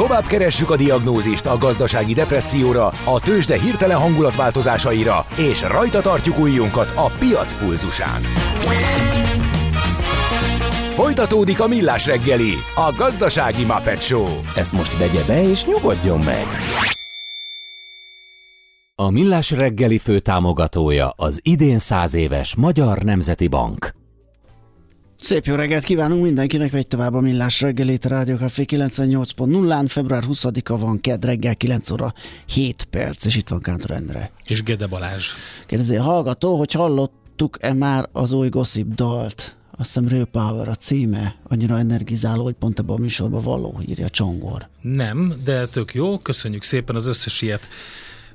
Tovább keressük a diagnózist a gazdasági depresszióra, a tőzsde hirtelen hangulatváltozásaira, és rajta tartjuk ujjunkat a piac pulzusán. Folytatódik a millás reggeli, a gazdasági Muppet Show. Ezt most vegye be és nyugodjon meg! A millás reggeli főtámogatója az idén száz éves Magyar Nemzeti Bank. Szép jó reggelt kívánunk mindenkinek, vegy tovább a Millás reggelét, Rádió Café 98.0-án, február 20-a van, kedd reggel 9 óra 7 perc, és itt van Kántor Endre. És Gede Balázs. Kérdezi a hallgató, hogy hallottuk-e már az új gossip dalt? Azt hiszem Real Power a címe, annyira energizáló, hogy pont ebben a műsorban való, írja Csongor. Nem, de tök jó, köszönjük szépen az összes ilyet.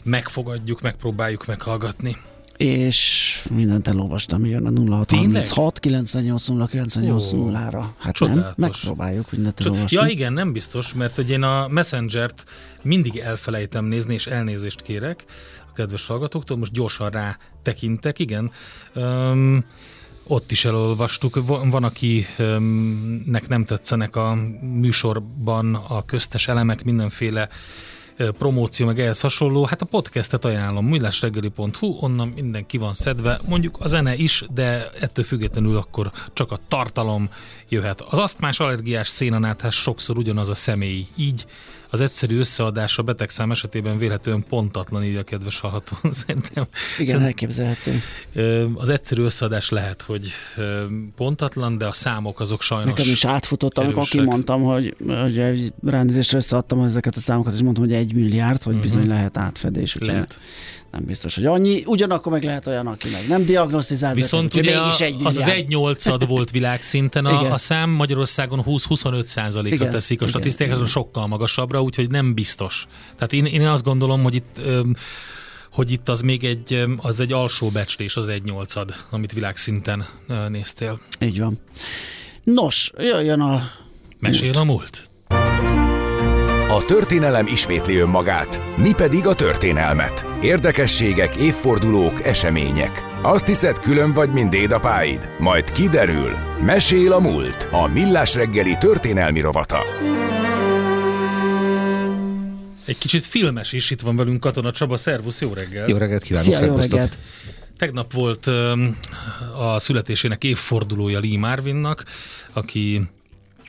Megfogadjuk, megpróbáljuk meghallgatni és mindent elolvastam, jön a 0636 98 98 ra Hát Csodálatos. nem, megpróbáljuk mindent elolvasni. Ja igen, nem biztos, mert hogy én a Messenger-t mindig elfelejtem nézni, és elnézést kérek a kedves hallgatóktól, most gyorsan rá tekintek, igen. Um, ott is elolvastuk. Van, akinek nem tetszenek a műsorban a köztes elemek, mindenféle promóció, meg ehhez hasonló, hát a podcastet ajánlom, millásreggeli.hu, onnan minden ki van szedve, mondjuk a zene is, de ettől függetlenül akkor csak a tartalom jöhet. Az asztmás allergiás szénanátás sokszor ugyanaz a személy. Így az egyszerű összeadás a betegszám esetében véletlenül pontatlan, így a kedves hallható. Szerintem, Igen, szerintem, elképzelhető. Az egyszerű összeadás lehet, hogy pontatlan, de a számok azok sajnos Nekem is átfutott, amikor kimondtam, hogy, hogy egy rendezésre összeadtam ezeket a számokat, és mondtam, hogy egy milliárd, hogy uh-huh. bizony lehet átfedés. Lehet nem biztos, hogy annyi, ugyanakkor meg lehet olyan, aki meg nem diagnosztizált. Viszont ugye mégis egy az az egy nyolcad volt világszinten, a, a szám Magyarországon 20-25 százalékra teszik a statisztikák, azon sokkal magasabbra, úgyhogy nem biztos. Tehát én, én azt gondolom, hogy itt hogy itt az még egy, az egy alsó becslés, az egy nyolcad, amit világszinten néztél. Így van. Nos, jöjjön a... Mesél a múlt. A történelem ismétli önmagát, mi pedig a történelmet. Érdekességek, évfordulók, események. Azt hiszed, külön vagy, mint dédapáid? Majd kiderül. Mesél a múlt. A millás reggeli történelmi rovata. Egy kicsit filmes is, itt van velünk Katona Csaba, szervusz, jó reggel! Jó reggelt kívánok! Szia, jó reggelt! Tegnap volt a születésének évfordulója Lee Marvinnak, aki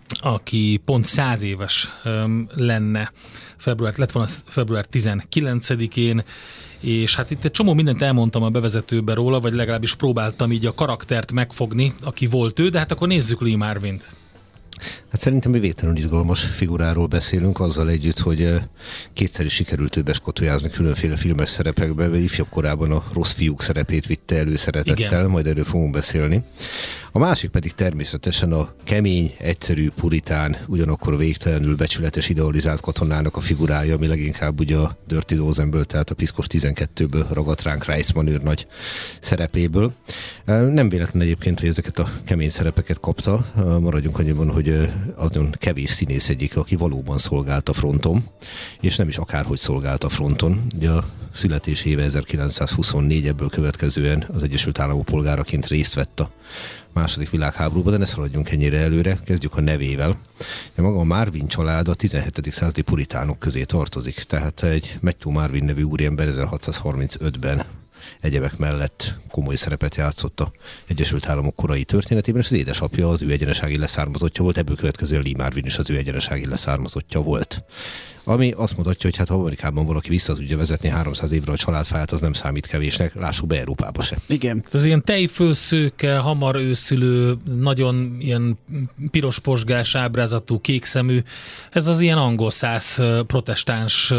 aki pont száz éves lenne február, lett volna február 19-én, és hát itt egy csomó mindent elmondtam a bevezetőbe róla, vagy legalábbis próbáltam így a karaktert megfogni, aki volt ő, de hát akkor nézzük Lee Marvint. Hát szerintem mi véletlenül izgalmas figuráról beszélünk, azzal együtt, hogy kétszer is sikerült ő beskotolyázni különféle filmes szerepekbe, vagy ifjabb korában a rossz fiúk szerepét vitte előszeretettel, Igen. majd erről fogunk beszélni. A másik pedig természetesen a kemény, egyszerű, puritán, ugyanakkor végtelenül becsületes idealizált katonának a figurája, ami leginkább ugye a Dirty Dozenből, tehát a Piszkos 12-ből ragadt ránk Reisman őr nagy szerepéből. Nem véletlen egyébként, hogy ezeket a kemény szerepeket kapta. Maradjunk annyiban, hogy azon kevés színész egyik, aki valóban szolgált a fronton, és nem is akárhogy szolgált a fronton. Ugye a születés éve 1924, ebből következően az Egyesült Államok polgáraként részt vett a második világháborúban, de ne szaladjunk ennyire előre, kezdjük a nevével. Ja, maga a Marvin család a 17. századi puritánok közé tartozik, tehát egy Matthew Marvin nevű úriember 1635-ben egyebek mellett komoly szerepet játszott a Egyesült Államok korai történetében, és az édesapja az ő egyenesági leszármazottja volt, ebből következően Lee Marvin is az ő egyenesági leszármazottja volt ami azt mutatja, hogy hát ha Amerikában valaki vissza tudja vezetni 300 évre a családfát, az nem számít kevésnek, lássuk be Európába se. Igen. Ez ilyen tejfőszőke, hamar őszülő, nagyon ilyen piros posgás ábrázatú, kékszemű, ez az ilyen angol száz protestáns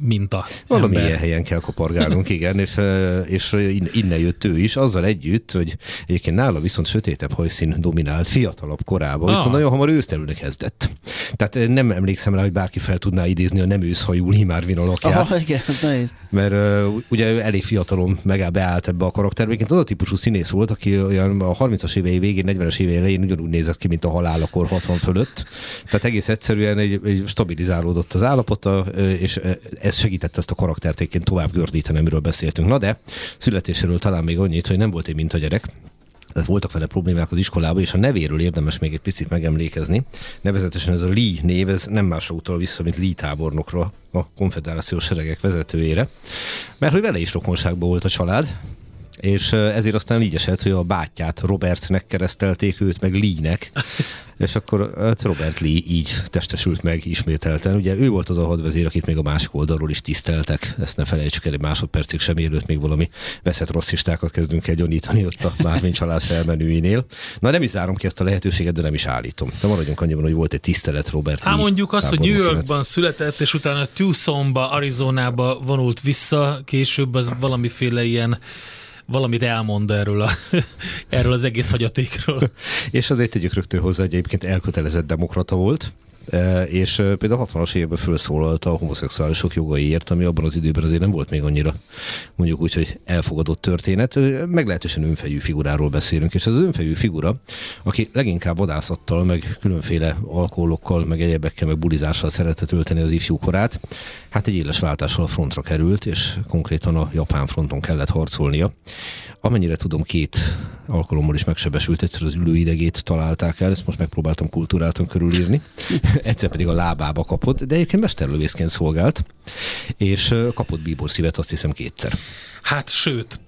minta. Valami ilyen helyen kell kopargálnunk, igen, és, és innen jött ő is, azzal együtt, hogy egyébként nála viszont sötétebb hajszín dominált fiatalabb korában, viszont ah. nagyon hamar ősztelülni kezdett. Tehát nem emlékszem rá, hogy bárki fel tudná idézni a nem őszhajú Limárvin alakját. Aha, igen, ez nehéz. Mert uh, ugye elég fiatalon megáll beállt ebbe a karakterbe. Egyébként az a típusú színész volt, aki olyan a 30-as évei végén, 40-es évei elején ugyanúgy nézett ki, mint a halálakor 60 fölött. Tehát egész egyszerűen egy, egy stabilizálódott az állapota, és ez segített ezt a karaktert tovább gördíteni, amiről beszéltünk. Na de születéséről talán még annyit, hogy nem volt egy mint gyerek, voltak vele problémák az iskolában, és a nevéről érdemes még egy picit megemlékezni. Nevezetesen ez a Lee név, ez nem másra utal vissza, mint Lee tábornokra, a konfederációs seregek vezetőjére. Mert hogy vele is rokonságban volt a család, és ezért aztán így esett, hogy a bátyját Robertnek keresztelték őt, meg Lee-nek, és akkor hát Robert Lee így testesült meg ismételten. Ugye ő volt az a hadvezér, akit még a másik oldalról is tiszteltek, ezt ne felejtsük el egy másodpercig sem, mielőtt még valami veszett rasszistákat kezdünk el gyanítani ott a Márvin család felmenőinél. Na nem is zárom ki ezt a lehetőséget, de nem is állítom. De maradjunk annyiban, hogy volt egy tisztelet Robert Hát mondjuk azt, hogy New Yorkban született, és utána Tucsonba, Arizonába vonult vissza, később az valamiféle ilyen valamit elmond erről, a, erről az egész hagyatékról. És azért tegyük rögtön hozzá, hogy egyébként elkötelezett demokrata volt, és e, például a 60-as években felszólalta a homoszexuálisok jogaiért, ami abban az időben azért nem volt még annyira mondjuk úgy, hogy elfogadott történet. Meglehetősen önfejű figuráról beszélünk, és az önfejű figura, aki leginkább vadászattal, meg különféle alkoholokkal, meg egyebekkel, meg bulizással szeretett tölteni az ifjú korát, hát egy éles váltással a frontra került, és konkrétan a japán fronton kellett harcolnia. Amennyire tudom, két alkalommal is megsebesült, egyszer az ülőidegét találták el, ezt most megpróbáltam kultúráltan körülírni, egyszer pedig a lábába kapott, de egyébként mesterlövészként szolgált, és kapott bíbor szívet azt hiszem kétszer. Hát sőt,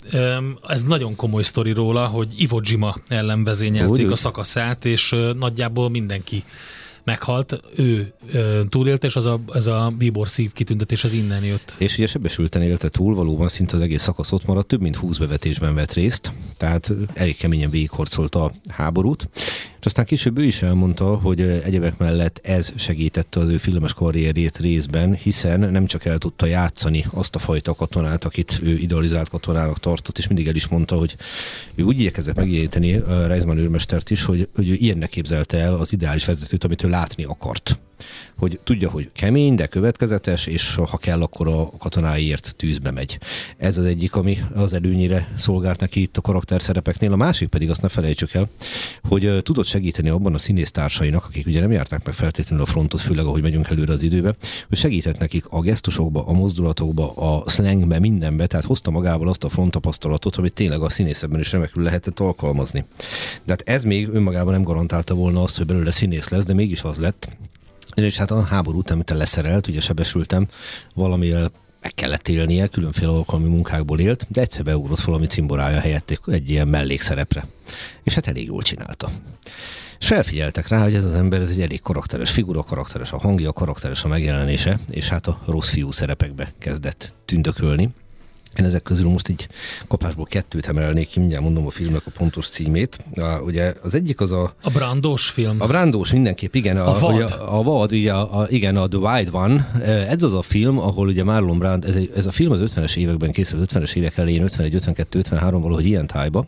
ez nagyon komoly sztori róla, hogy Iwo Jima ellen vezényelték a szakaszát, és nagyjából mindenki meghalt, ő ö, túlélte, és az a, ez a bíbor szív kitüntetés az innen jött. És ugye sebesülten élte túl, valóban szinte az egész szakasz ott maradt, több mint 20 bevetésben vett részt, tehát elég keményen végighorcolta a háborút, és aztán később ő is elmondta, hogy egyebek mellett ez segítette az ő filmes karrierjét részben, hiszen nem csak el tudta játszani azt a fajta katonát, akit ő idealizált katonának tartott, és mindig el is mondta, hogy ő úgy igyekezett megjeleníteni Reisman őrmestert is, hogy, hogy ő ilyennek képzelte el az ideális vezetőt, amit ő látni akart hogy tudja, hogy kemény, de következetes, és ha kell, akkor a katonáiért tűzbe megy. Ez az egyik, ami az előnyire szolgált neki itt a karakterszerepeknél. A másik pedig azt ne felejtsük el, hogy tudott segíteni abban a színésztársainak, akik ugye nem járták meg feltétlenül a frontot, főleg ahogy megyünk előre az időbe, hogy segített nekik a gesztusokba, a mozdulatokba, a slangbe, mindenbe, tehát hozta magával azt a frontapasztalatot, amit tényleg a színészetben is remekül lehetett alkalmazni. De hát ez még önmagában nem garantálta volna azt, hogy belőle színész lesz, de mégis az lett, és hát a háború után, amit leszerelt, ugye sebesültem, valamivel meg kellett élnie, különféle alkalmi munkákból élt, de egyszer beugrott valami cimborája helyett egy ilyen mellékszerepre. És hát elég jól csinálta. És felfigyeltek rá, hogy ez az ember ez egy elég karakteres figura, karakteres a hangja, karakteres a megjelenése, és hát a rossz fiú szerepekbe kezdett tündökölni. Én ezek közül most így kapásból kettőt emelnék ki, mindjárt mondom a filmnek a pontos címét. A, ugye az egyik az a... A Brandós film. A Brandós mindenképp, igen. A, a vad. Ugye, a vad, ugye, a, igen, a The Wild One. Ez az a film, ahol ugye Marlon Brand, ez, ez a film az 50-es években készült, 50-es évek elején, 51, 52, 53 valahogy ilyen tájba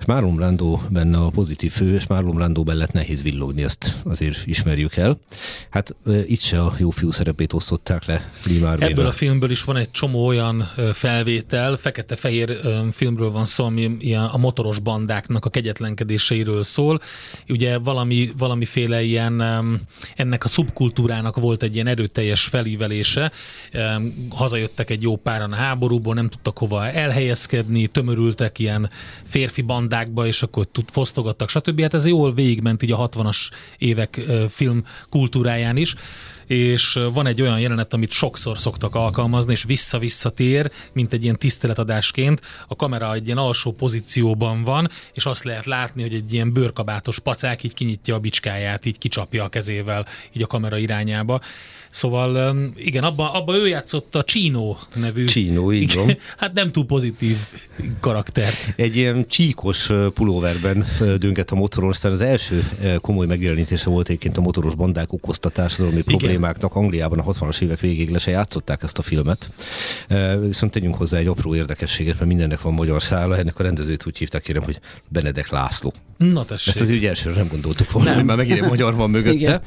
és Marlon Brando benne a pozitív fő, és Marlon Brando lett nehéz villogni, ezt azért ismerjük el. Hát itt se a jó fiú szerepét osztották le Lee Ebből a filmből is van egy csomó olyan felvétel, fekete-fehér filmről van szó, ami ilyen a motoros bandáknak a kegyetlenkedéseiről szól. Ugye valami, valamiféle ilyen, ennek a szubkultúrának volt egy ilyen erőteljes felívelése. Hazajöttek egy jó páran a háborúból, nem tudtak hova elhelyezkedni, tömörültek ilyen férfi bandák, bandákba, és akkor tud, fosztogattak, stb. Hát ez jól végigment így a 60-as évek film kultúráján is és van egy olyan jelenet, amit sokszor szoktak alkalmazni, és vissza-vissza tér, mint egy ilyen tiszteletadásként. A kamera egy ilyen alsó pozícióban van, és azt lehet látni, hogy egy ilyen bőrkabátos pacák így kinyitja a bicskáját, így kicsapja a kezével így a kamera irányába. Szóval igen, abban abba ő játszott a Csínó nevű. Csínó, így van. Hát nem túl pozitív karakter. Egy ilyen csíkos pulóverben döngett a motoron, aztán az első komoly megjelenítése volt egyébként a motoros bandák okozta társadalmi problémáknak. Angliában a 60-as évek végéig le se játszották ezt a filmet. Viszont tegyünk hozzá egy apró érdekességet, mert mindennek van magyar szála. Ennek a rendezőt úgy hívták, kérem, hogy Benedek László. Na tessék. Ezt az ügy elsőre nem gondoltuk volna, nem. már megint magyar van mögötte. Igen.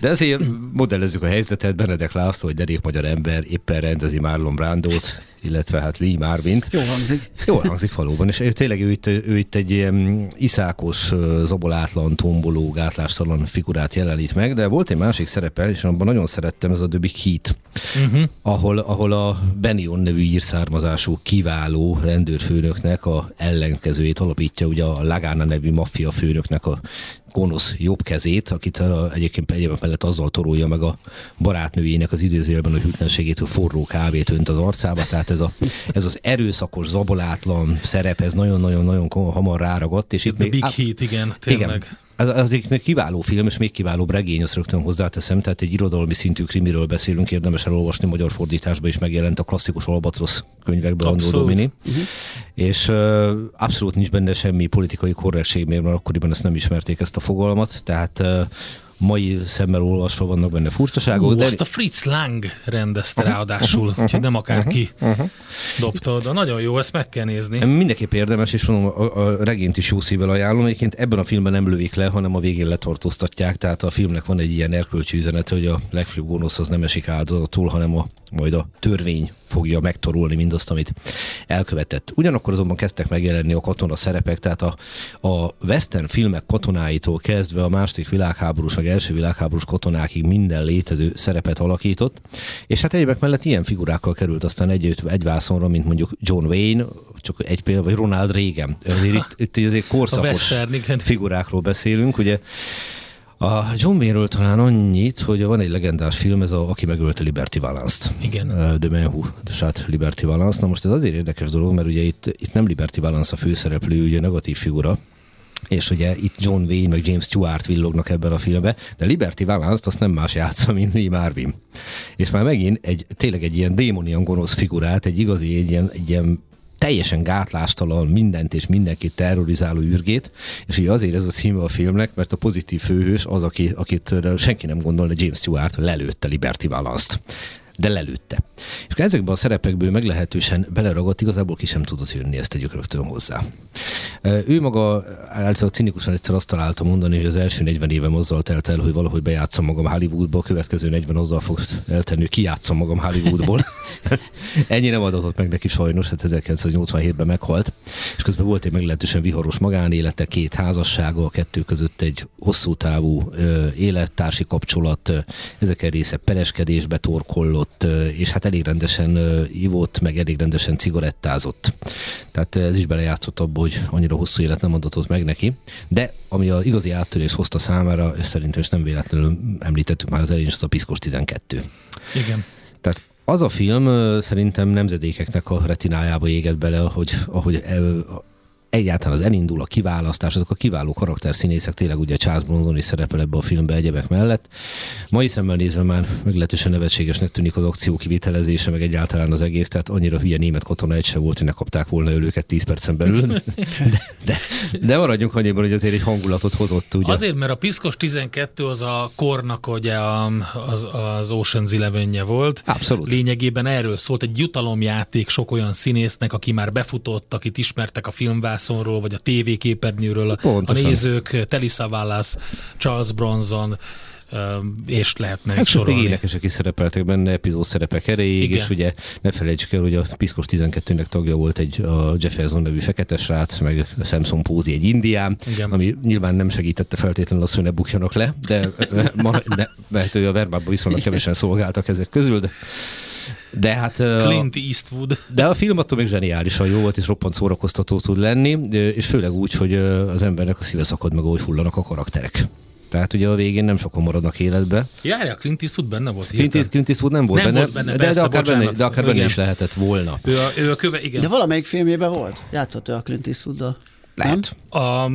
De ezért modellezzük a helyzetet, Benedek László, egy derék magyar ember, éppen rendezi Marlon Brandót, illetve hát Lee Marvint. Jó hangzik. Jó hangzik valóban, és tényleg ő itt, ő itt egy ilyen iszákos, zabolátlan, tomboló, gátlástalan figurát jelenít meg, de volt egy másik szerepe, és abban nagyon szerettem, ez a The Big Heat, uh-huh. ahol, ahol a Benion nevű írszármazású kiváló rendőrfőnöknek a ellenkezőjét alapítja, ugye a Lagana nevű maffia főnöknek a gonosz jobb kezét, akit a, egyébként egyébként mellett azzal torolja meg a barátnőjének az időzélben a hűtlenségét, hogy forró kávét önt az arcába, tehát ez, a, ez az erőszakos, zabolátlan szerep, ez nagyon-nagyon-nagyon hamar ráragadt. És itt még, Big Heat, igen, tényleg. Igen az, az egy kiváló film, és még kiválóbb regény, azt rögtön hozzáteszem, tehát egy irodalmi szintű krimiről beszélünk, érdemes elolvasni, magyar fordításban is megjelent a klasszikus Albatrosz könyvekben Andó Domini. Uh-huh. És uh, abszolút nincs benne semmi politikai korrektség, mert akkoriban ezt nem ismerték ezt a fogalmat, tehát uh, mai szemmel olvasva vannak benne furcsaságok. Uh, de... Azt a Fritz Lang rendezte ráadásul, uh-huh, úgyhogy nem akárki uh-huh, uh-huh. dobta de nagyon jó, ezt meg kell nézni. Mindenképp érdemes, és mondom, a, a regényt is jó szívvel ajánlom. Egyébként ebben a filmben nem lövik le, hanem a végén letartóztatják, tehát a filmnek van egy ilyen erkölcsi üzenet, hogy a legfőbb gonosz az nem esik áldozatul, hanem a, majd a törvény fogja megtorulni mindazt, amit elkövetett. Ugyanakkor azonban kezdtek megjelenni a katona szerepek, tehát a, a western filmek katonáitól kezdve a második világháborús, meg első világháborús katonákig minden létező szerepet alakított, és hát egyébek mellett ilyen figurákkal került aztán egy, egy vászonra, mint mondjuk John Wayne, csak egy példa, vagy Ronald Reagan. Azért itt, itt azért korszakos figurákról beszélünk, ugye a John Wayne-ről talán annyit, hogy van egy legendás film, ez a Aki megölte Liberty Valance-t. Igen. Man Who Shot Liberty Valance. Na most ez azért érdekes dolog, mert ugye itt, itt nem Liberty Valance a főszereplő, ugye negatív figura, és ugye itt John Wayne meg James Stewart villognak ebben a filmben, de Liberty Valance-t azt nem más játsza, mint Lee Marvin. És már megint egy, tényleg egy ilyen démonian gonosz figurát, egy igazi, egy ilyen, egy ilyen teljesen gátlástalan mindent és mindenkit terrorizáló ürgét, és ugye azért ez a címe a filmnek, mert a pozitív főhős az, aki, akit senki nem gondolna, James Stewart lelőtte Liberty Valance-t de lelőtte. És ezekben a szerepekből meglehetősen beleragadt, igazából ki sem tudott jönni, ezt tegyük rögtön hozzá. Ő maga általában cinikusan egyszer azt találta mondani, hogy az első 40 évem azzal telt el, hogy valahogy bejátszom magam Hollywoodba, a következő 40 azzal fog eltenni, hogy kijátszom magam Hollywoodból. Ennyi nem adatott meg neki sajnos, hát 1987-ben meghalt, és közben volt egy meglehetősen viharos magánélete, két házassága, a kettő között egy hosszú távú élettársi kapcsolat, ezek része pereskedésbe torkollott, ivott, és hát elég rendesen ivott, meg elég rendesen cigarettázott. Tehát ez is belejátszott abba, hogy annyira hosszú élet nem adatott meg neki. De ami az igazi áttörés hozta számára, és szerintem is nem véletlenül említettük már az elején, az a Piszkos 12. Igen. Tehát az a film szerintem nemzedékeknek a retinájába éget bele, hogy ahogy egyáltalán az elindul a kiválasztás, azok a kiváló karakterszínészek, tényleg ugye Charles Bronson is szerepel ebbe a filmbe egyebek mellett. Mai szemmel nézve már meglehetősen nevetségesnek tűnik az akció kivitelezése, meg egyáltalán az egész, tehát annyira hülye német katona egy se volt, hogy ne kapták volna őket 10 percen belül. De, de, de maradjunk annyiban, hogy azért egy hangulatot hozott. Ugye? Azért, mert a Piszkos 12 az a kornak ugye az, az Ocean's eleven volt. Abszolút. Lényegében erről szólt egy jutalomjáték sok olyan színésznek, aki már befutott, akit ismertek a filmvá vászonról, vagy a tévéképernyőről Pontosan. a nézők, Telly Savalas, Charles Bronson, és lehetne hát sorolni. énekesek is szerepeltek benne epizód szerepek erejéig, és ugye ne felejtsük el, hogy a Piszkos 12-nek tagja volt egy a Jefferson nevű fekete srác, meg a Samson Pózi egy indián, Igen. ami nyilván nem segítette feltétlenül azt, hogy ne bukjanak le, de, ma, de mert a verbában viszonylag kevesen szolgáltak ezek közül, de de hát... Clint Eastwood. De a film attól még zseniálisan jó volt, és roppant szórakoztató tud lenni, és főleg úgy, hogy az embernek a szíve szakad meg, ahogy hullanak a karakterek. Tehát ugye a végén nem sokan maradnak életbe. Járja, Clint Eastwood benne volt? Clint, Clint Eastwood nem volt nem benne, volt benne de, persze, de akár, benne, de akár benne is lehetett volna. Ő a, ő a köve, igen. De valamelyik filmjében volt? Játszott ő a Clint Eastwood-dal? Lehet. A,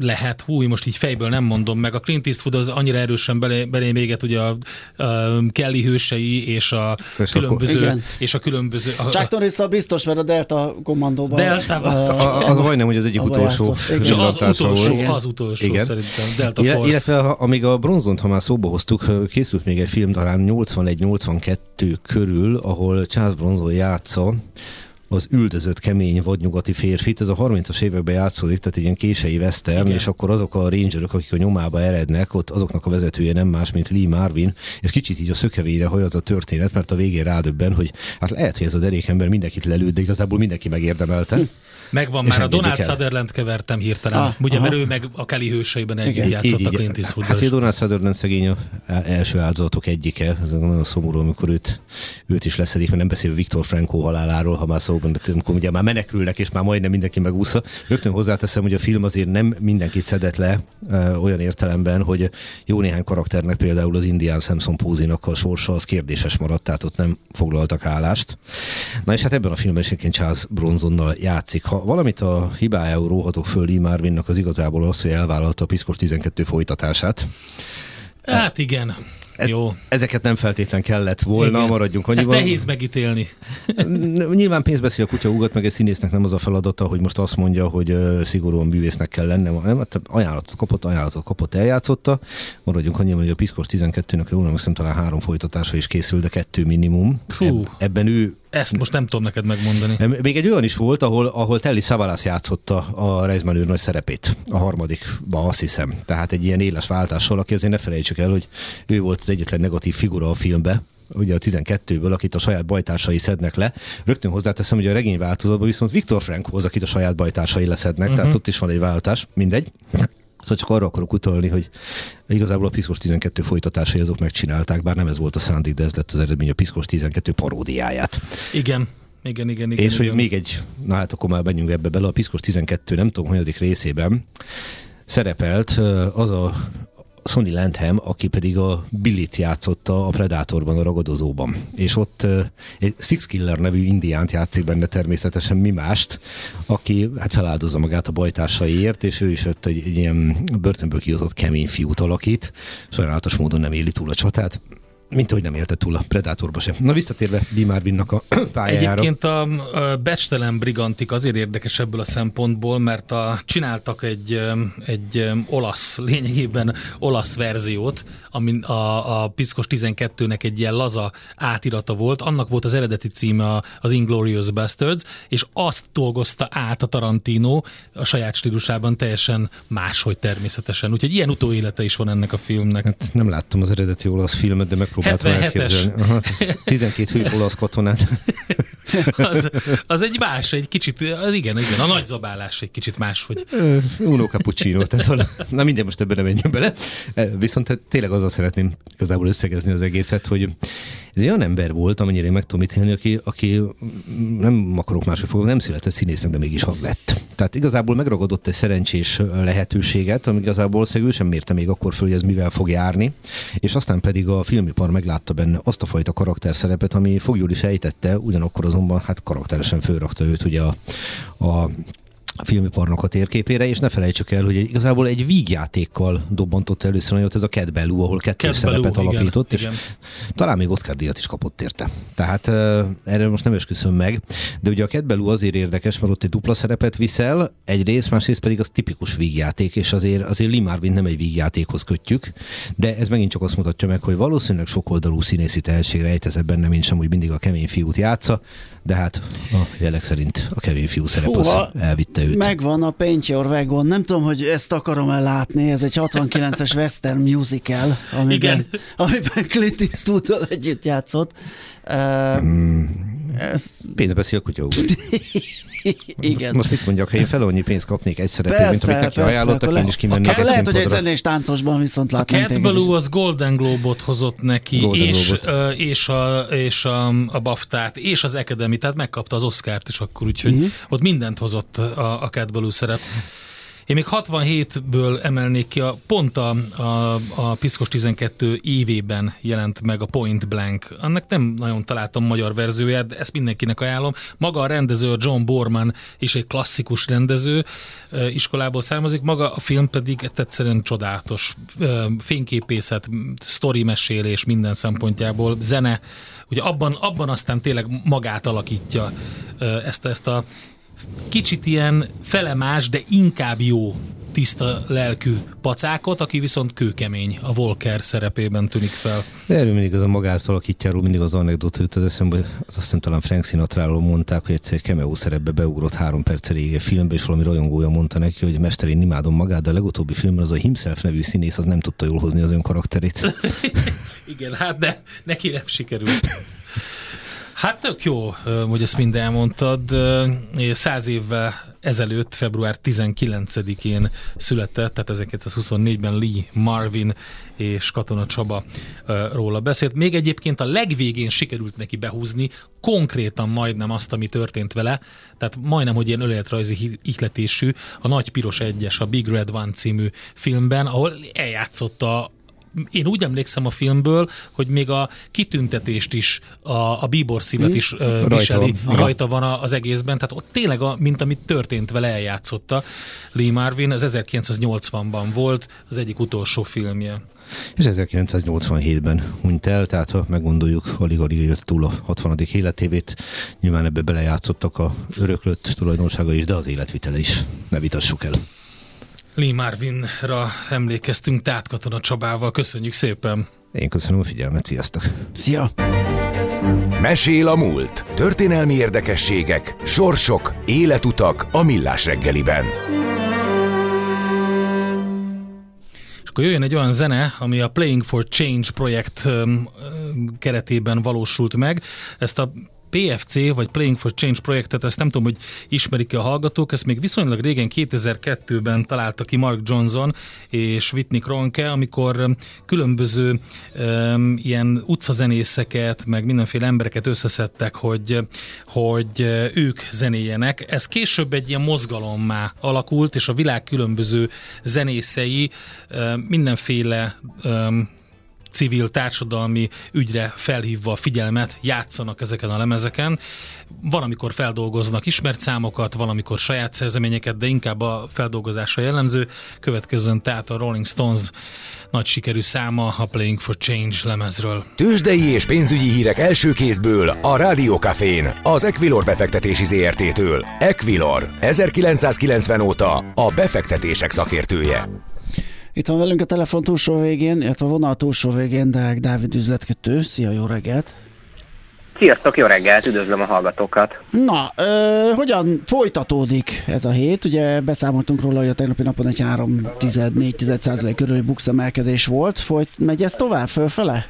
lehet, húj, most így fejből nem mondom meg. A Clint Eastwood az annyira erősen belé, belé véget, ugye a, a Kelly hősei és a és különböző... Igen. És a különböző a, Chuck norris biztos, mert a Delta kommandóban... Delta a, az majdnem, hogy az egyik utolsó. Az utolsó, az utolsó Igen. szerintem. Delta Force. Illetve amíg a bronzont, ha már szóba hoztuk, készült még egy film talán 81-82 körül, ahol Charles Bronson játsza az üldözött, kemény, vadnyugati férfit. Ez a 30-as években játszódik, tehát egy ilyen kései western, Igen. és akkor azok a rangerök, akik a nyomába erednek, ott azoknak a vezetője nem más, mint Lee Marvin, és kicsit így a szökevére hajaz a történet, mert a végén rádöbben, hogy hát lehet, hogy ez a derékember mindenkit lelőtt, de igazából mindenki megérdemelte. Hm. Megvan már, a Donald Sutherland kevertem hirtelen, ah, ugye, aha. mert ő meg a Kelly hőseiben együtt játszott így, a Clint Eastwood. Hát a Donald Sutherland szegény a első áldozatok egyike, ez nagyon szomorú, amikor őt, őt is leszedik, mert nem beszél Viktor Franco haláláról, ha már szóban, de amikor ugye már menekülnek, és már majdnem mindenki megúszza. Rögtön hozzáteszem, hogy a film azért nem mindenkit szedett le e, olyan értelemben, hogy jó néhány karakternek például az indián Samson Pózinak a sorsa az kérdéses maradt, tehát ott nem foglaltak állást. Na és hát ebben a filmben is Charles Bronzonnal játszik. Ha valamit a hibájául róhatok föl Lee Marvinnak az igazából az, hogy elvállalta a Piszkos 12 folytatását. Hát igen. Ez, Jó. Ezeket nem feltétlen kellett volna, Igen. maradjunk annyiban. Ezt nehéz megítélni. Nyilván pénz beszél a kutya ugat, meg egy színésznek nem az a feladata, hogy most azt mondja, hogy uh, szigorúan művésznek kell lennem. Nem, hát ajánlatot kapott, ajánlatot kapott, eljátszotta. Maradjunk annyiban, hogy a Piszkos 12-nek jól nem talán három folytatása is készül, de kettő minimum. Ebb, ebben ő ezt most nem tudom neked megmondani. Még egy olyan is volt, ahol, ahol Telly Savalas játszotta a Reisman nagy szerepét, a harmadikba azt hiszem. Tehát egy ilyen éles váltással, aki azért ne felejtsük el, hogy ő volt az egyetlen negatív figura a filmbe, ugye a 12-ből, akit a saját bajtársai szednek le. Rögtön hozzáteszem, hogy a regény változatban viszont Viktor Frank az, akit a saját bajtársai leszednek, uh-huh. tehát ott is van egy váltás, mindegy. Szóval csak arra akarok utalni, hogy igazából a Piszkos 12 folytatásai azok megcsinálták, bár nem ez volt a szándék, de ez lett az eredmény a Piszkos 12 paródiáját. Igen. Igen, igen, igen. És igen. hogy még egy, na hát akkor már menjünk ebbe bele, a Piszkos 12, nem tudom, hanyadik részében szerepelt az a Sonny Landham, aki pedig a Billit játszotta a Predatorban, a ragadozóban. És ott egy Six Killer nevű indiánt játszik benne természetesen mi mást, aki hát feláldozza magát a bajtársaiért, és ő is ott egy, egy ilyen börtönből kihozott kemény fiút alakít. Sajnálatos módon nem éli túl a csatát. Mint hogy nem élte túl a Predatorba sem. Na visszatérve Marvinnak a pályájára. Egyébként a, Becstelen Brigantik azért érdekes ebből a szempontból, mert a, csináltak egy, egy olasz, lényegében olasz verziót, ami a, a Piszkos 12-nek egy ilyen laza átirata volt, annak volt az eredeti címe az Inglorious Bastards, és azt dolgozta át a Tarantino a saját stílusában teljesen máshogy természetesen. Úgyhogy ilyen utóélete is van ennek a filmnek. Hát nem láttam az eredeti olasz filmet, de megpróbáltam elképzelni. Aha, 12 fős olasz katonát. az, az egy más, egy kicsit, az igen, igen, a nagy zabálás egy kicsit más, hogy... Uno cappuccino, tehát na minden most ebben nem menjünk bele. Viszont tényleg azzal szeretném igazából összegezni az egészet, hogy ez egy olyan ember volt, amennyire én meg tudom ítélni, aki, aki nem akarok máshogy fogok, nem született színésznek, de mégis az lett. Tehát igazából megragadott egy szerencsés lehetőséget, ami igazából szegül sem mérte még akkor föl, hogy ez mivel fog járni, és aztán pedig a filmipar meglátta benne azt a fajta karakterszerepet, ami fogjul is ejtette, ugyanakkor azonban hát karakteresen fölrakta őt ugye a a filmiparnak a térképére, és ne felejtsük el, hogy igazából egy vígjátékkal dobbantott először nagyot ez a Cat Ballou, ahol kettő Cat szerepet Ballou, alapított, igen, és igen. talán még Oscar díjat is kapott érte. Tehát uh, erre most nem esküszöm meg, de ugye a Cat Ballou azért érdekes, mert ott egy dupla szerepet viszel, egyrészt, másrészt pedig az tipikus vígjáték, és azért, azért Lee Marvin nem egy vígjátékhoz kötjük, de ez megint csak azt mutatja meg, hogy valószínűleg sokoldalú színészi tehetség rejtezett benne, mint sem úgy mindig a kemény fiút játsza, de hát a jelek szerint a kemény fiú szerep az elvitte őt. Megvan a Paint Your Wagon, nem tudom, hogy ezt akarom-e látni, ez egy 69-es western musical, amiben, Igen. amiben Clint eastwood együtt játszott. Uh, mm, ez... Pénz beszél a kutya Igen. Most mit mondjak, ha én fel annyi pénzt kapnék egy szerepét, mint amit neki ajánlottak, én is kimennék a, Lehet, hogy egy zenés táncosban viszont látnám. A Cat Ballou az Golden Globe-ot hozott neki, Golden és, és, a, és a, a BAFTA-t, és az Academy, tehát megkapta az Oscar-t is akkor, úgyhogy uh-huh. ott mindent hozott a, a Cat Ballou szerep. Én még 67-ből emelnék ki, a, pont a, a, a Piszkos 12 évében jelent meg a Point Blank. Annak nem nagyon találtam magyar verzióját, de ezt mindenkinek ajánlom. Maga a rendező, John Borman is egy klasszikus rendező, iskolából származik, maga a film pedig egyszerűen csodálatos. Fényképészet, sztori mesélés minden szempontjából, zene, ugye abban, abban aztán tényleg magát alakítja ezt, ezt a kicsit ilyen felemás, de inkább jó tiszta lelkű pacákot, aki viszont kőkemény a Volker szerepében tűnik fel. Erről mindig az a magát alakítjáról mindig az anekdota jut az eszembe, az azt hiszem talán Frank sinatra mondták, hogy egyszer egy cameo szerepbe beugrott három perc a filmbe, és valami rajongója mondta neki, hogy mester, én imádom magát, de a legutóbbi filmben az a Himself nevű színész az nem tudta jól hozni az ön karakterét. Igen, hát de neki nem sikerült. Hát tök jó, hogy ezt mind elmondtad. Száz évvel ezelőtt, február 19-én született, tehát 1924-ben Lee Marvin és Katona Csaba róla beszélt. Még egyébként a legvégén sikerült neki behúzni konkrétan majdnem azt, ami történt vele, tehát majdnem, hogy ilyen önéletrajzi ihletésű, a Nagy Piros Egyes, a Big Red One című filmben, ahol eljátszotta én úgy emlékszem a filmből, hogy még a kitüntetést is, a, a bíbor szívet is uh, viseli, rajta van. rajta van az egészben, tehát ott tényleg, a, mint amit történt vele, eljátszotta Lee Marvin, az 1980-ban volt az egyik utolsó filmje. És 1987-ben hunyt el, tehát ha meggondoljuk, alig-alig élt túl a 60. életévét, nyilván ebbe belejátszottak a öröklött tulajdonsága is, de az életvitele is. Ne vitassuk el. Lee Marvinra emlékeztünk Tát Katona Csabával. Köszönjük szépen! Én köszönöm a figyelmet, sziasztok! Szia! Mesél a múlt. Történelmi érdekességek, sorsok, életutak a millás reggeliben. És akkor jöjjön egy olyan zene, ami a Playing for Change projekt keretében valósult meg. Ezt a PFC, vagy Playing for Change projektet, ezt nem tudom, hogy ismerik-e a hallgatók, ezt még viszonylag régen 2002-ben találta ki Mark Johnson és Whitney Kronke, amikor um, különböző um, ilyen utcazenészeket, meg mindenféle embereket összeszedtek, hogy, hogy uh, ők zenéjenek. Ez később egy ilyen mozgalommá alakult, és a világ különböző zenészei uh, mindenféle um, civil társadalmi ügyre felhívva a figyelmet játszanak ezeken a lemezeken. Van, amikor feldolgoznak ismert számokat, van, amikor saját szerzeményeket, de inkább a feldolgozása jellemző. Következzen tehát a Rolling Stones nagy sikerű száma a Playing for Change lemezről. Tőzsdei és pénzügyi hírek első kézből a Rádiókafén, az Equilor befektetési ZRT-től. Equilor, 1990 óta a befektetések szakértője. Itt van velünk a telefon túlsó végén, illetve a vonal túlsó végén Deák Dávid üzletkötő. Szia, jó reggelt! Sziasztok, jó reggelt, üdvözlöm a hallgatókat! Na, ö, hogyan folytatódik ez a hét? Ugye beszámoltunk róla, hogy a tegnapi napon egy 3-4 körüli bukszemelkedés volt. Folyt, megy ez tovább fölfele?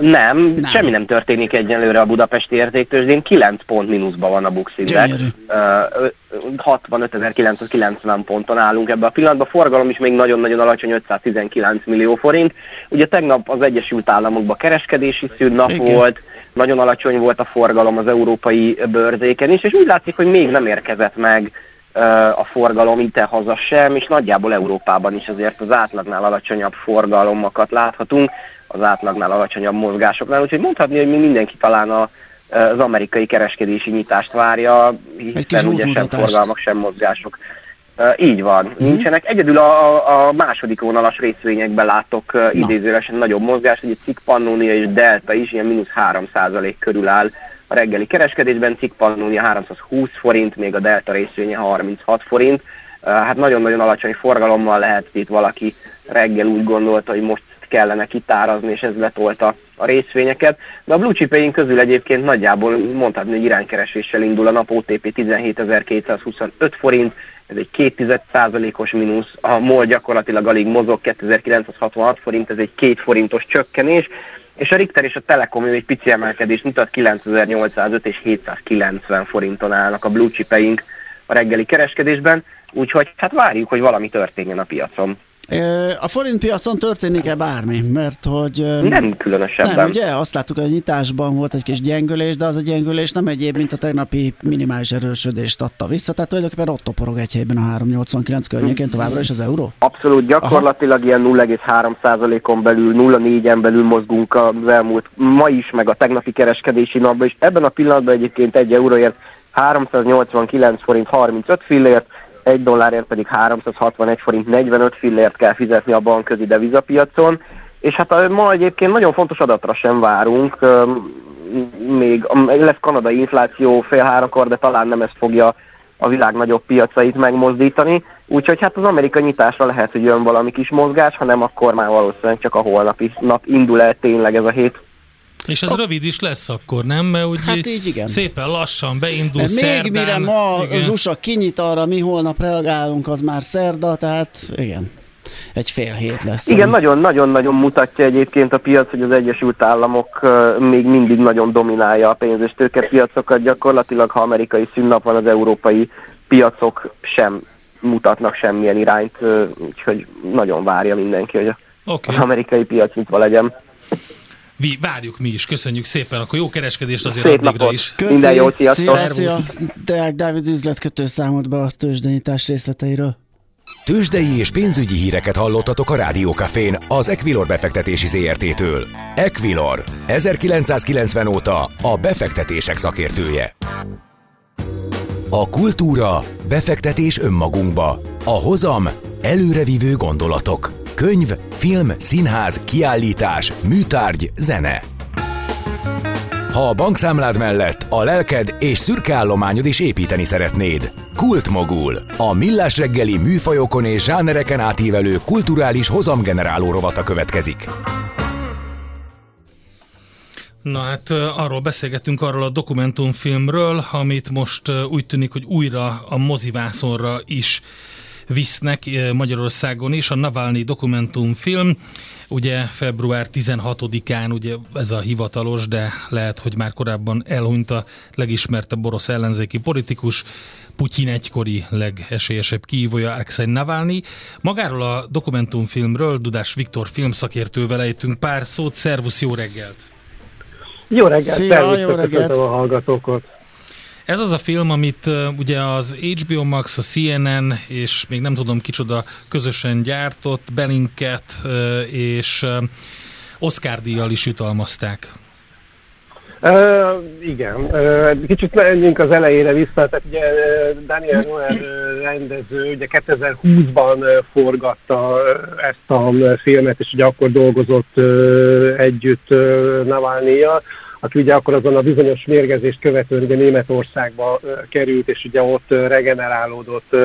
Nem, nem, semmi nem történik egyenlőre a budapesti értéktőzsdén, 9 pont mínuszban van a Bux Index. Uh, 65.990 ponton állunk ebben a pillanatban, forgalom is még nagyon-nagyon alacsony, 519 millió forint. Ugye tegnap az Egyesült Államokban kereskedési szűnnap Igen. volt, nagyon alacsony volt a forgalom az európai bőrzéken is, és úgy látszik, hogy még nem érkezett meg a forgalom ide haza sem, és nagyjából Európában is azért az átlagnál alacsonyabb forgalomokat láthatunk az átlagnál alacsonyabb mozgásoknál, úgyhogy mondhatni, hogy mi mindenki talán a, az amerikai kereskedési nyitást várja, hiszen ugye sem forgalmak, sem mozgások. Így van, uh-huh. nincsenek. Egyedül a, a második vonalas részvényekben látok idézőlesen nagyobb mozgást, hogy Cikk Pannonia és Delta is ilyen mínusz 3% körül áll a reggeli kereskedésben. Cikk Pannonia 320 forint, még a Delta részvénye 36 forint. Hát nagyon-nagyon alacsony forgalommal lehet itt valaki reggel úgy gondolta, hogy most kellene kitárazni, és ez letolta a részvényeket. De a blue chip közül egyébként nagyjából mondhatni, hogy iránykereséssel indul a nap OTP 17.225 forint, ez egy 2 os mínusz, a MOL gyakorlatilag alig mozog 2966 forint, ez egy 2 forintos csökkenés, és a Richter és a Telekom egy pici emelkedés mutat 9805 és 790 forinton állnak a blue chipeink a reggeli kereskedésben, úgyhogy hát várjuk, hogy valami történjen a piacon. A forint piacon történik-e bármi? Mert hogy... Nem különösebben. Nem, ugye? Azt láttuk, hogy a nyitásban volt egy kis gyengülés, de az a gyengülés nem egyéb, mint a tegnapi minimális erősödést adta vissza, tehát tulajdonképpen ott toporog egy helyben a 389 környékén továbbra is az euró? Abszolút, gyakorlatilag Aha. ilyen 0,3%-on belül, 0,4-en belül mozgunk az elmúlt ma is, meg a tegnapi kereskedési napban, és ebben a pillanatban egyébként egy euróért 389 forint 35 fillért, egy dollárért pedig 361 forint 45 fillért kell fizetni a bankközi devizapiacon, és hát ma egyébként nagyon fontos adatra sem várunk, még lesz kanadai infláció fél háromkor, de talán nem ez fogja a világ nagyobb piacait megmozdítani, Úgyhogy hát az amerikai nyitásra lehet, hogy jön valami kis mozgás, hanem akkor már valószínűleg csak a holnapi nap indul el tényleg ez a hét. És ez a... rövid is lesz akkor, nem? Mert úgy hát így igen. szépen lassan beindul Még szerdán. mire ma igen. az USA kinyit arra, mi holnap reagálunk, az már szerda, tehát igen egy fél hét lesz. Igen, nagyon-nagyon-nagyon mutatja egyébként a piac, hogy az Egyesült Államok még mindig nagyon dominálja a pénz- és tőkepiacokat. Gyakorlatilag, ha amerikai szünnap van, az európai piacok sem mutatnak semmilyen irányt, úgyhogy nagyon várja mindenki, hogy okay. az amerikai piac nyitva legyen. Vi, várjuk mi is, köszönjük szépen, akkor jó kereskedést azért Szép addigra napot. is. Köszi. Minden jót, sziasztok! Szia, szia. Deák Dávid üzletkötő számolt be a tőzsdenyítás részleteiről. Tőzsdei és pénzügyi híreket hallottatok a Rádiókafén az Equilor befektetési ZRT-től. Equilor, 1990 óta a befektetések szakértője. A kultúra, befektetés önmagunkba. A hozam, előrevívő gondolatok. Könyv, film, színház, kiállítás, műtárgy, zene. Ha a bankszámlád mellett a lelked és szürke állományod is építeni szeretnéd. Kultmogul. A millás reggeli műfajokon és zsánereken átívelő kulturális hozamgeneráló rovata következik. Na hát arról beszélgettünk, arról a dokumentumfilmről, amit most úgy tűnik, hogy újra a mozivászonra is visznek Magyarországon is. A Navalnyi dokumentumfilm, ugye február 16-án, ugye ez a hivatalos, de lehet, hogy már korábban elhunyt a legismertebb orosz ellenzéki politikus, Putyin egykori legesélyesebb kívója Alexei Navalnyi. Magáról a dokumentumfilmről Dudás Viktor filmszakértővel ejtünk pár szót. Szervusz, jó reggelt! Jó reggelt! Szia, jó reggelt! a hallgatókat! Ez az a film, amit ugye az HBO Max, a CNN és még nem tudom kicsoda közösen gyártott, Belinket és uh, Oscar díjjal is jutalmazták. Uh, igen, uh, kicsit menjünk az elejére vissza, tehát ugye Daniel Noel rendező ugye 2020-ban forgatta ezt a filmet, és ugye akkor dolgozott uh, együtt uh, Navalnyjal, aki ugye akkor azon a bizonyos mérgezést követően ugye Németországba került, és ugye ott regenerálódott,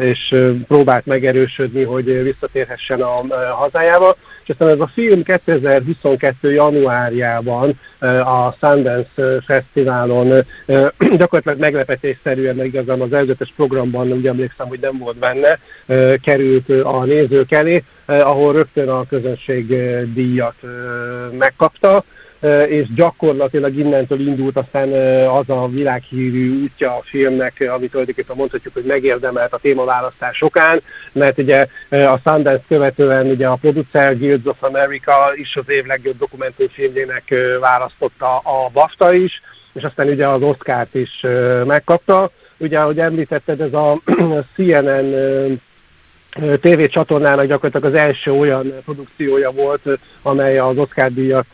és próbált megerősödni, hogy visszatérhessen a hazájába. És aztán ez a film 2022. januárjában a Sundance Fesztiválon gyakorlatilag meglepetésszerűen, meg igazán az előzetes programban, ugye emlékszem, hogy nem volt benne, került a nézők elé, ahol rögtön a közönség díjat megkapta és gyakorlatilag innentől indult aztán az a világhírű útja a filmnek, amit tulajdonképpen mondhatjuk, hogy megérdemelt a témaválasztás sokán, mert ugye a Sundance követően ugye a Producer Guilds of America is az év legjobb dokumentumfilmjének választotta a BAFTA is, és aztán ugye az Oscar-t is megkapta. Ugye, ahogy említetted, ez a CNN tévécsatornának gyakorlatilag az első olyan produkciója volt, amely az Oscar díjat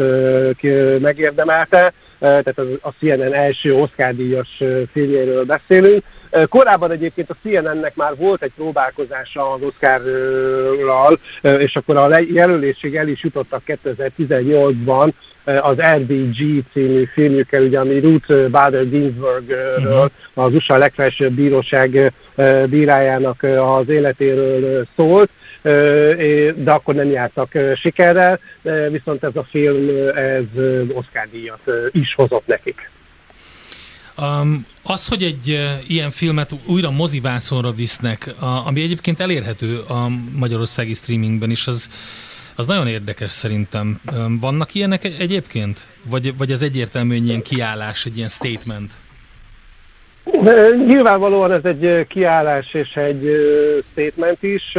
megérdemelte, tehát a CNN első Oscar díjas filmjéről beszélünk. Korábban egyébként a CNN-nek már volt egy próbálkozása az Oscarral, és akkor a jelölésig el is jutottak 2018-ban az RBG című filmjükkel, ugye, ami Ruth Bader Ginsburgről, uh-huh. az USA legfelsőbb bíróság bírájának az életéről szólt, de akkor nem jártak sikerrel, viszont ez a film ez Oscar díjat is hozott nekik. Um, az, hogy egy uh, ilyen filmet újra mozivászonra visznek, a, ami egyébként elérhető a magyarországi streamingben is, az, az nagyon érdekes szerintem. Um, vannak ilyenek egyébként? Vagy, vagy ez egyértelműen ilyen kiállás, egy ilyen statement? Nyilvánvalóan ez egy kiállás és egy statement is,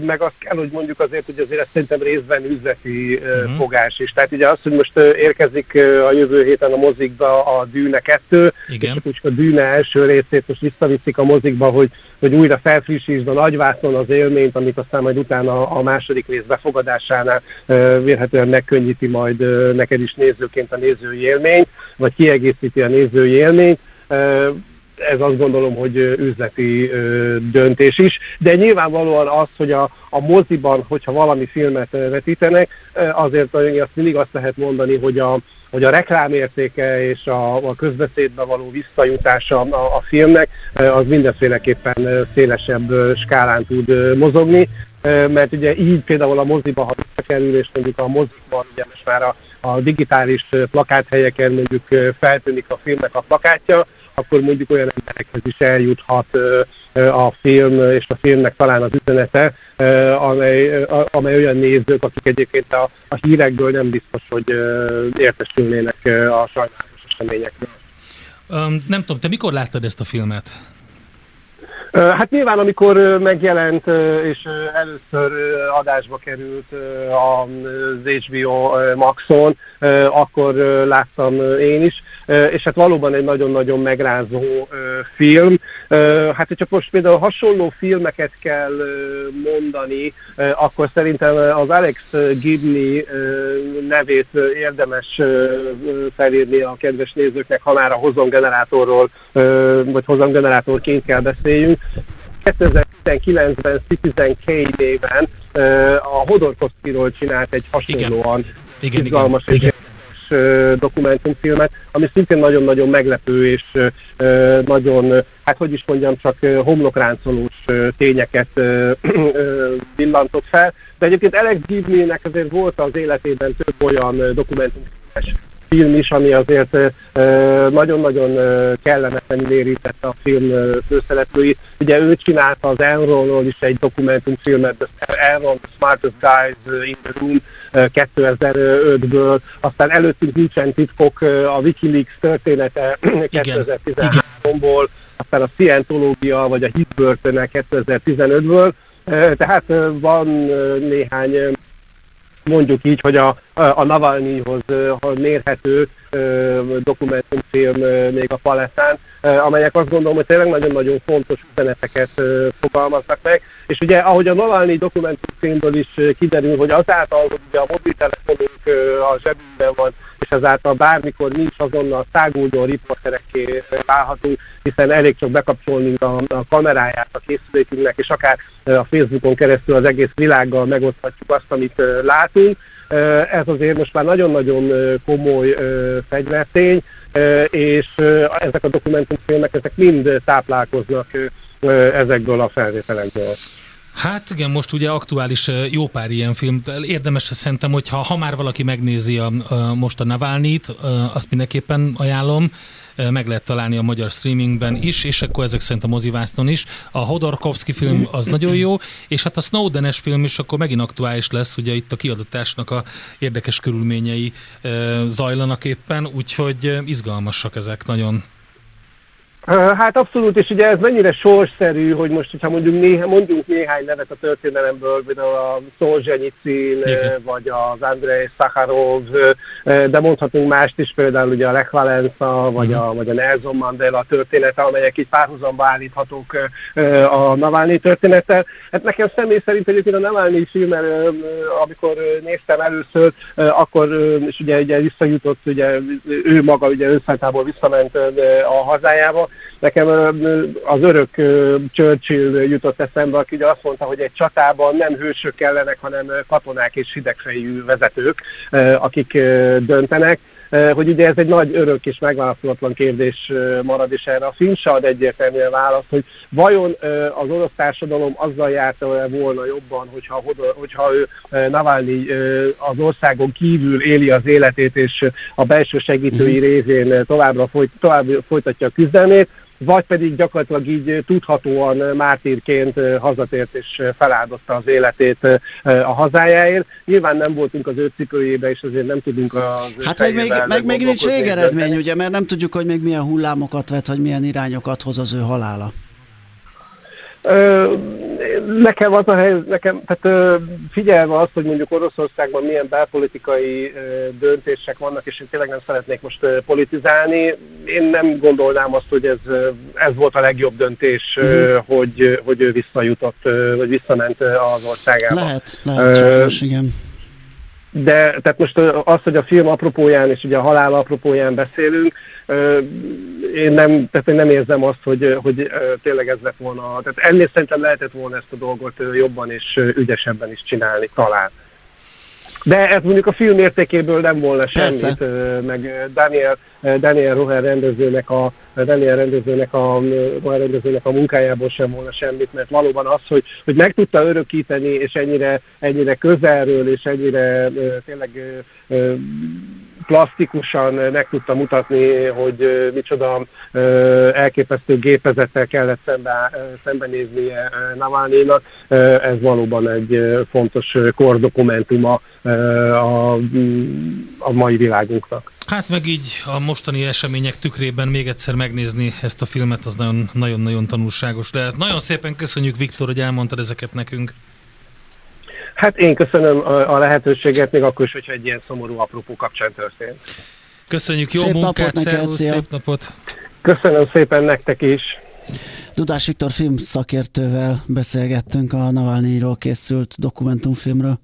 meg azt kell, hogy mondjuk azért, hogy azért ez szerintem részben üzleti uh-huh. fogás is. Tehát ugye az, hogy most érkezik a jövő héten a mozikba a Dűne 2, Igen. és úgy a Dűne első részét most visszaviszik a mozikba, hogy, hogy újra felfrissítsd a nagyvászon az élményt, amit aztán majd utána a második rész befogadásánál vérhetően megkönnyíti majd neked is nézőként a nézői élményt, vagy kiegészíti a nézői élményt ez azt gondolom, hogy üzleti döntés is, de nyilvánvalóan az, hogy a, a moziban, hogyha valami filmet vetítenek, azért azt mindig azt lehet mondani, hogy a, hogy a reklámértéke és a, a közbeszédbe való visszajutása a, a filmnek, az mindenféleképpen szélesebb skálán tud mozogni. Mert ugye így például a moziba, ha visszakerül, és mondjuk a moziban ugye most már a, a digitális plakáthelyeken mondjuk feltűnik a filmnek a plakátja, akkor mondjuk olyan emberekhez is eljuthat a film, és a filmnek talán az üzenete, amely, amely olyan nézők, akik egyébként a, a hírekből nem biztos, hogy értesülnének a sajnálatos eseményekről. Um, nem tudom, te mikor láttad ezt a filmet? Hát nyilván, amikor megjelent és először adásba került az HBO Maxon, akkor láttam én is, és hát valóban egy nagyon-nagyon megrázó film. Hát, hogyha most például hasonló filmeket kell mondani, akkor szerintem az Alex Gibney nevét érdemes felírni a kedves nézőknek, ha már a hozomgenerátorról, vagy hozomgenerátorként kell beszéljünk. 2019-ben Citizen K néven a Hodorkovszkiról csinált egy hasonlóan igen. izgalmas igen, és igen. dokumentumfilmet, ami szintén nagyon-nagyon meglepő és nagyon, hát hogy is mondjam, csak homlokráncolós tényeket villantott fel. De egyébként Alex Gibney-nek azért volt az életében több olyan dokumentumfilmes film is, ami azért nagyon-nagyon kellemetlenül érítette a film főszereplőit. Ugye ő csinálta az Enronról is egy dokumentumfilmet, Enron, The Smartest Guys in the Room 2005-ből, aztán előttünk nincsen titkok a Wikileaks története 2013-ból, aztán a Scientológia vagy a Hitbörtöne 2015-ből, tehát van néhány mondjuk így, hogy a, a Navalnyihoz mérhető dokumentumfilm még a palettán, amelyek azt gondolom, hogy tényleg nagyon-nagyon fontos üzeneteket fogalmaznak meg. És ugye, ahogy a Navalnyi dokumentumfilmből is kiderül, hogy azáltal, hogy ugye a mobiltelefonunk a zsebünkben van, és ezáltal bármikor mi is azonnal száguldó riporterekké válhatunk, hiszen elég csak bekapcsolni a, a kameráját a készülékünknek, és akár a Facebookon keresztül az egész világgal megoszthatjuk azt, amit látunk. Ez azért most már nagyon-nagyon komoly fegyvertény, és ezek a dokumentumfilmek, ezek mind táplálkoznak ezekből a felvételekből. Hát igen, most ugye aktuális jó pár ilyen film. Érdemes szerintem, hogyha ha már valaki megnézi a, a, most a Navalnyit, azt mindenképpen ajánlom meg lehet találni a magyar streamingben is, és akkor ezek szerint a mozivászton is. A Hodorkovsky film az nagyon jó, és hát a Snowden-es film is akkor megint aktuális lesz, ugye itt a kiadatásnak a érdekes körülményei zajlanak éppen, úgyhogy izgalmasak ezek nagyon. Hát abszolút, és ugye ez mennyire sorszerű, hogy most, hogyha mondjuk néha, mondjunk néhány nevet a történelemből, például a Szolzsenyicin, vagy az Andrei Szaharov, de mondhatunk mást is, például ugye a Lech Valenza, vagy, a, vagy a Nelson Mandela története, amelyek itt párhuzamba állíthatók a Navalnyi történettel. Hát nekem személy szerint egyébként a Navalnyi filmmel, amikor néztem először, akkor, és ugye, ugye visszajutott, ugye ő maga ugye önszálltából visszament a hazájába, Nekem az örök Churchill jutott eszembe, aki azt mondta, hogy egy csatában nem hősök kellenek, hanem katonák és hidegfejű vezetők, akik döntenek hogy ugye ez egy nagy örök és megválaszolatlan kérdés marad, és erre a film se ad egyértelműen választ, hogy vajon az orosz társadalom azzal járta volna jobban, hogyha, hogyha ő Navalnyi az országon kívül éli az életét, és a belső segítői mhm. révén továbbra folyt, tovább folytatja a küzdelmét, vagy pedig gyakorlatilag így tudhatóan mártírként hazatért és feláldozta az életét a hazájáért. Nyilván nem voltunk az ő cipőjébe, és azért nem tudunk az Hát meg még, meg, meg nincs végeredmény, ugye, mert nem tudjuk, hogy még milyen hullámokat vet, vagy milyen irányokat hoz az ő halála. Nekem az a helyzet, nekem, tehát figyelve azt, hogy mondjuk Oroszországban milyen belpolitikai döntések vannak, és én tényleg nem szeretnék most politizálni, én nem gondolnám azt, hogy ez, ez volt a legjobb döntés, uh-huh. hogy, hogy ő visszajutott, vagy visszament az országába. Lehet, lehet, sajnos, igen. De tehát most az, hogy a film apropóján és ugye a halál apropóján beszélünk, én nem, tehát én nem érzem azt, hogy, hogy tényleg ez lett volna, tehát ennél szerintem lehetett volna ezt a dolgot jobban és ügyesebben is csinálni talán. De ez mondjuk a film értékéből nem volna semmit, Persze. meg Daniel, Daniel Roher rendezőnek a Daniel rendezőnek a, Roher rendezőnek a munkájából sem volna semmit, mert valóban az, hogy, hogy meg tudta örökíteni, és ennyire, ennyire közelről, és ennyire tényleg plastikusan meg tudta mutatni, hogy micsoda elképesztő gépezettel kellett szembe, szembenéznie Navalnynak. Ez valóban egy fontos kordokumentuma a, a mai világunknak. Hát meg így a mostani események tükrében még egyszer megnézni ezt a filmet, az nagyon-nagyon tanulságos lehet. Nagyon szépen köszönjük, Viktor, hogy elmondtad ezeket nekünk. Hát én köszönöm a lehetőséget, még akkor is, hogyha egy ilyen szomorú apropó kapcsán történt. Köszönjük, jó szép munkát, szervusz, szép napot! Köszönöm szépen nektek is! Dudás Viktor filmszakértővel beszélgettünk a Navalnyiról készült dokumentumfilmről.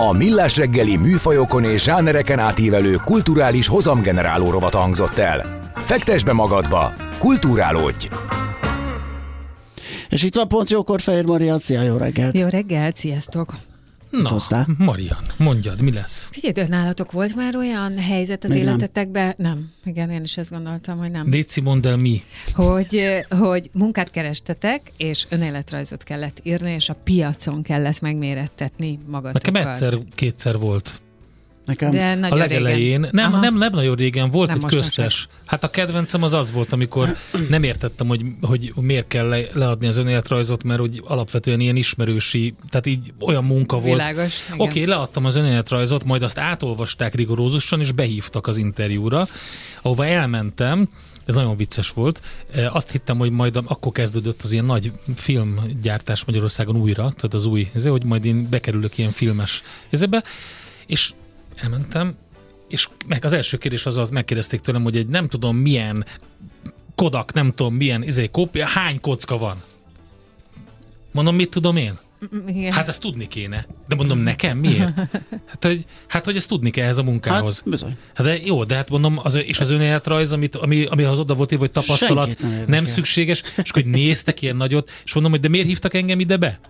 A Millás reggeli műfajokon és zsánereken átívelő kulturális hozamgeneráló rovat hangzott el. Fektes be magadba, kulturálódj! És itt van pont jókor Fehér Maria, szia, jó reggelt! Jó reggelt, sziasztok! Na, Hoztál? Marian, mondjad, mi lesz? Figyelj, nálatok volt már olyan helyzet az Még életetekben? Nem. nem. Igen, én is ezt gondoltam, hogy nem. Déci, mondd el mi? Hogy, hogy munkát kerestetek, és önéletrajzot kellett írni, és a piacon kellett megmérettetni magatokat. Nekem egyszer-kétszer volt. Nekem De a legelején, régen. nem, nem, nem nagyon régen, volt nem egy köztes. Hát a kedvencem az az volt, amikor nem értettem, hogy, hogy miért kell le, leadni az önéletrajzot, mert úgy alapvetően ilyen ismerősi, tehát így olyan munka volt. Világos. Oké, okay, leadtam az önéletrajzot, majd azt átolvasták rigorózusan, és behívtak az interjúra, ahova elmentem, ez nagyon vicces volt. E, azt hittem, hogy majd akkor kezdődött az ilyen nagy filmgyártás Magyarországon újra, tehát az új, ezért, hogy majd én bekerülök ilyen filmes ezebe, és elmentem, és meg az első kérdés az az, megkérdezték tőlem, hogy egy nem tudom milyen Kodak, nem tudom milyen izé, kópia, hány kocka van? Mondom, mit tudom én? Igen. Hát ezt tudni kéne. De mondom, nekem miért? Hát, hogy, hát, hogy ezt tudni kell ehhez a munkához. Hát, bizony. Hát de jó, de hát mondom, az, és az önéletrajz, amit, ami, ami az oda volt írva, hogy tapasztalat nem, nem szükséges, és hogy néztek ilyen nagyot, és mondom, hogy de miért hívtak engem ide be?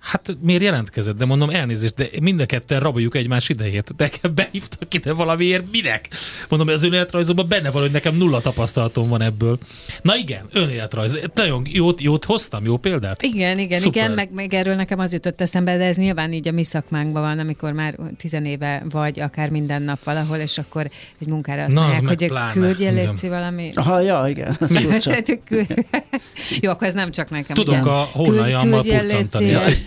Hát miért jelentkezett? De mondom, elnézést, de mind a ketten raboljuk egymás idejét. De behívtak ide valamiért, minek? Mondom, az önéletrajzokban benne van, hogy nekem nulla tapasztalatom van ebből. Na igen, önéletrajz. Nagyon jót, jót hoztam, jó példát? Igen, igen, Szuper. igen, meg, meg erről nekem az jutott eszembe, de ez nyilván így a mi szakmánkban van, amikor már tizenéve vagy akár minden nap valahol, és akkor egy munkára azt Na, mondják, az hogy küldjél létszi valami. Aha, ja, igen. jó, akkor ez nem csak nekem. Tudok igen. a hónajammal puccantani.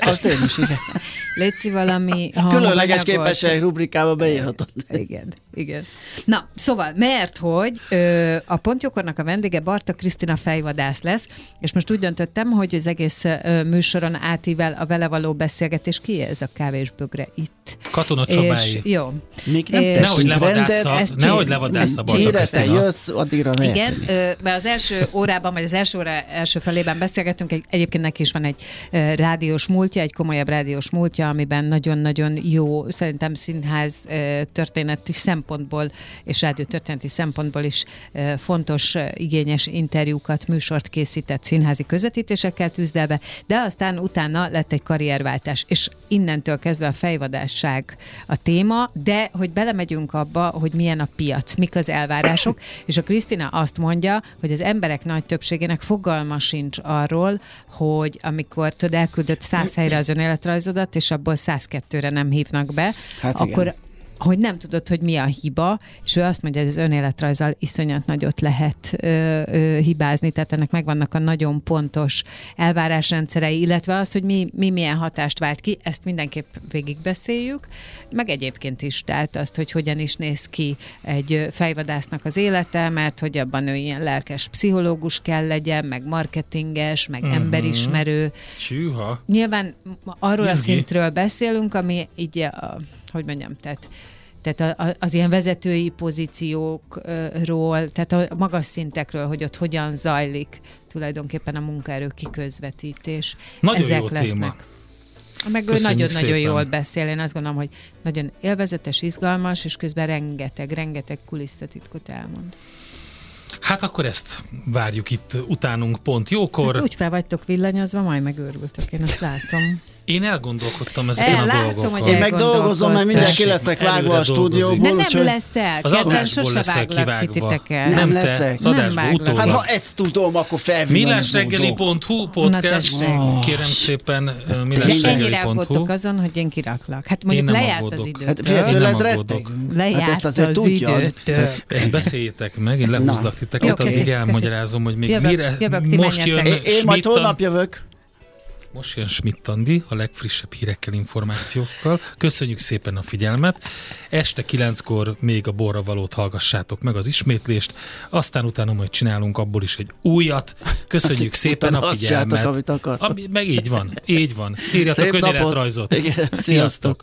Azt én is, igen. Léci valami Különleges képesség rubrikába beírhatod. Igen, igen. Na, szóval, mert hogy ö, a Pontjokornak a vendége Barta Krisztina fejvadász lesz, és most úgy döntöttem, hogy az egész ö, műsoron átível a vele való beszélgetés. Ki ez a kávésbögre itt? Katona Csobái. Jó. Még nem és nehogy levadásza, nehogy levadásza Barta Krisztina. jössz, addigra ne Igen, ö, mert az első órában, vagy az első óra első felében beszélgettünk, egy, egyébként neki is van egy ö, rádiós múltja, egy komolyabb rádiós múltja, amiben nagyon-nagyon jó, szerintem színház történeti szempontból és rádió történeti szempontból is fontos, igényes interjúkat, műsort készített színházi közvetítésekkel tűzdelve, de aztán utána lett egy karrierváltás, és innentől kezdve a fejvadásság a téma, de hogy belemegyünk abba, hogy milyen a piac, mik az elvárások, és a Krisztina azt mondja, hogy az emberek nagy többségének fogalma sincs arról, hogy amikor tudod, elküldött száz helyre az önéletrajzodat, és abból 102-re nem hívnak be, hát akkor igen hogy nem tudod, hogy mi a hiba, és ő azt mondja, hogy az önéletrajzzal iszonyat nagyot lehet ö, ö, hibázni, tehát ennek megvannak a nagyon pontos elvárásrendszerei, illetve az, hogy mi, mi milyen hatást vált ki, ezt mindenképp végigbeszéljük, meg egyébként is, tehát azt, hogy hogyan is néz ki egy fejvadásznak az élete, mert hogy abban ő ilyen lelkes pszichológus kell legyen, meg marketinges, meg uh-huh. emberismerő. Csűha. Nyilván arról Izgi. a szintről beszélünk, ami így a hogy mondjam, tehát tehát az ilyen vezetői pozíciókról, tehát a magas szintekről, hogy ott hogyan zajlik tulajdonképpen a munkaerő kiközvetítés. Nagyon Ezek jó lesznek. téma. Meg ő nagyon-nagyon jól beszél, én azt gondolom, hogy nagyon élvezetes, izgalmas, és közben rengeteg, rengeteg kulisztatitkot elmond. Hát akkor ezt várjuk itt utánunk pont jókor. Hát úgy fel vagytok villanyozva, majd megőrültök, én azt látom. Én elgondolkodtam ezeken El, a látom, dolgokkal. Hogy én meg dolgozom, mert mindenki leszek vágva a stúdióból. De nem úgy, leszel. Az adásból leszel kivágva. Nem, nem leszek. Az adásból utólag. Hát ha ezt tudom, akkor felvillanyozódok. Millásreggeli.hu podcast. Kérem szépen, millásreggeli.hu. Ennyire aggódtok azon, hogy én kiraklak. Hát mondjuk lejárt az idő. Hát tőled rettek. Lejárt az idő. Ezt beszéljétek meg, én lehúzlak titeket, addig elmagyarázom, hogy még mire most jön Én majd holnap jövök. Most jön Schmidt Andi a legfrissebb hírekkel, információkkal. Köszönjük szépen a figyelmet. Este kilenckor még a borra valót hallgassátok meg az ismétlést, aztán utána majd csinálunk abból is egy újat. Köszönjük Azt szépen a figyelmet. Amit Ami, meg így van, így van. Írjatok önéletrajzot. Sziasztok. Sziasztok.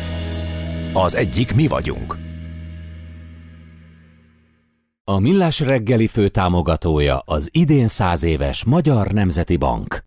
Az egyik mi vagyunk. A Millás reggeli főtámogatója az idén száz éves Magyar Nemzeti Bank.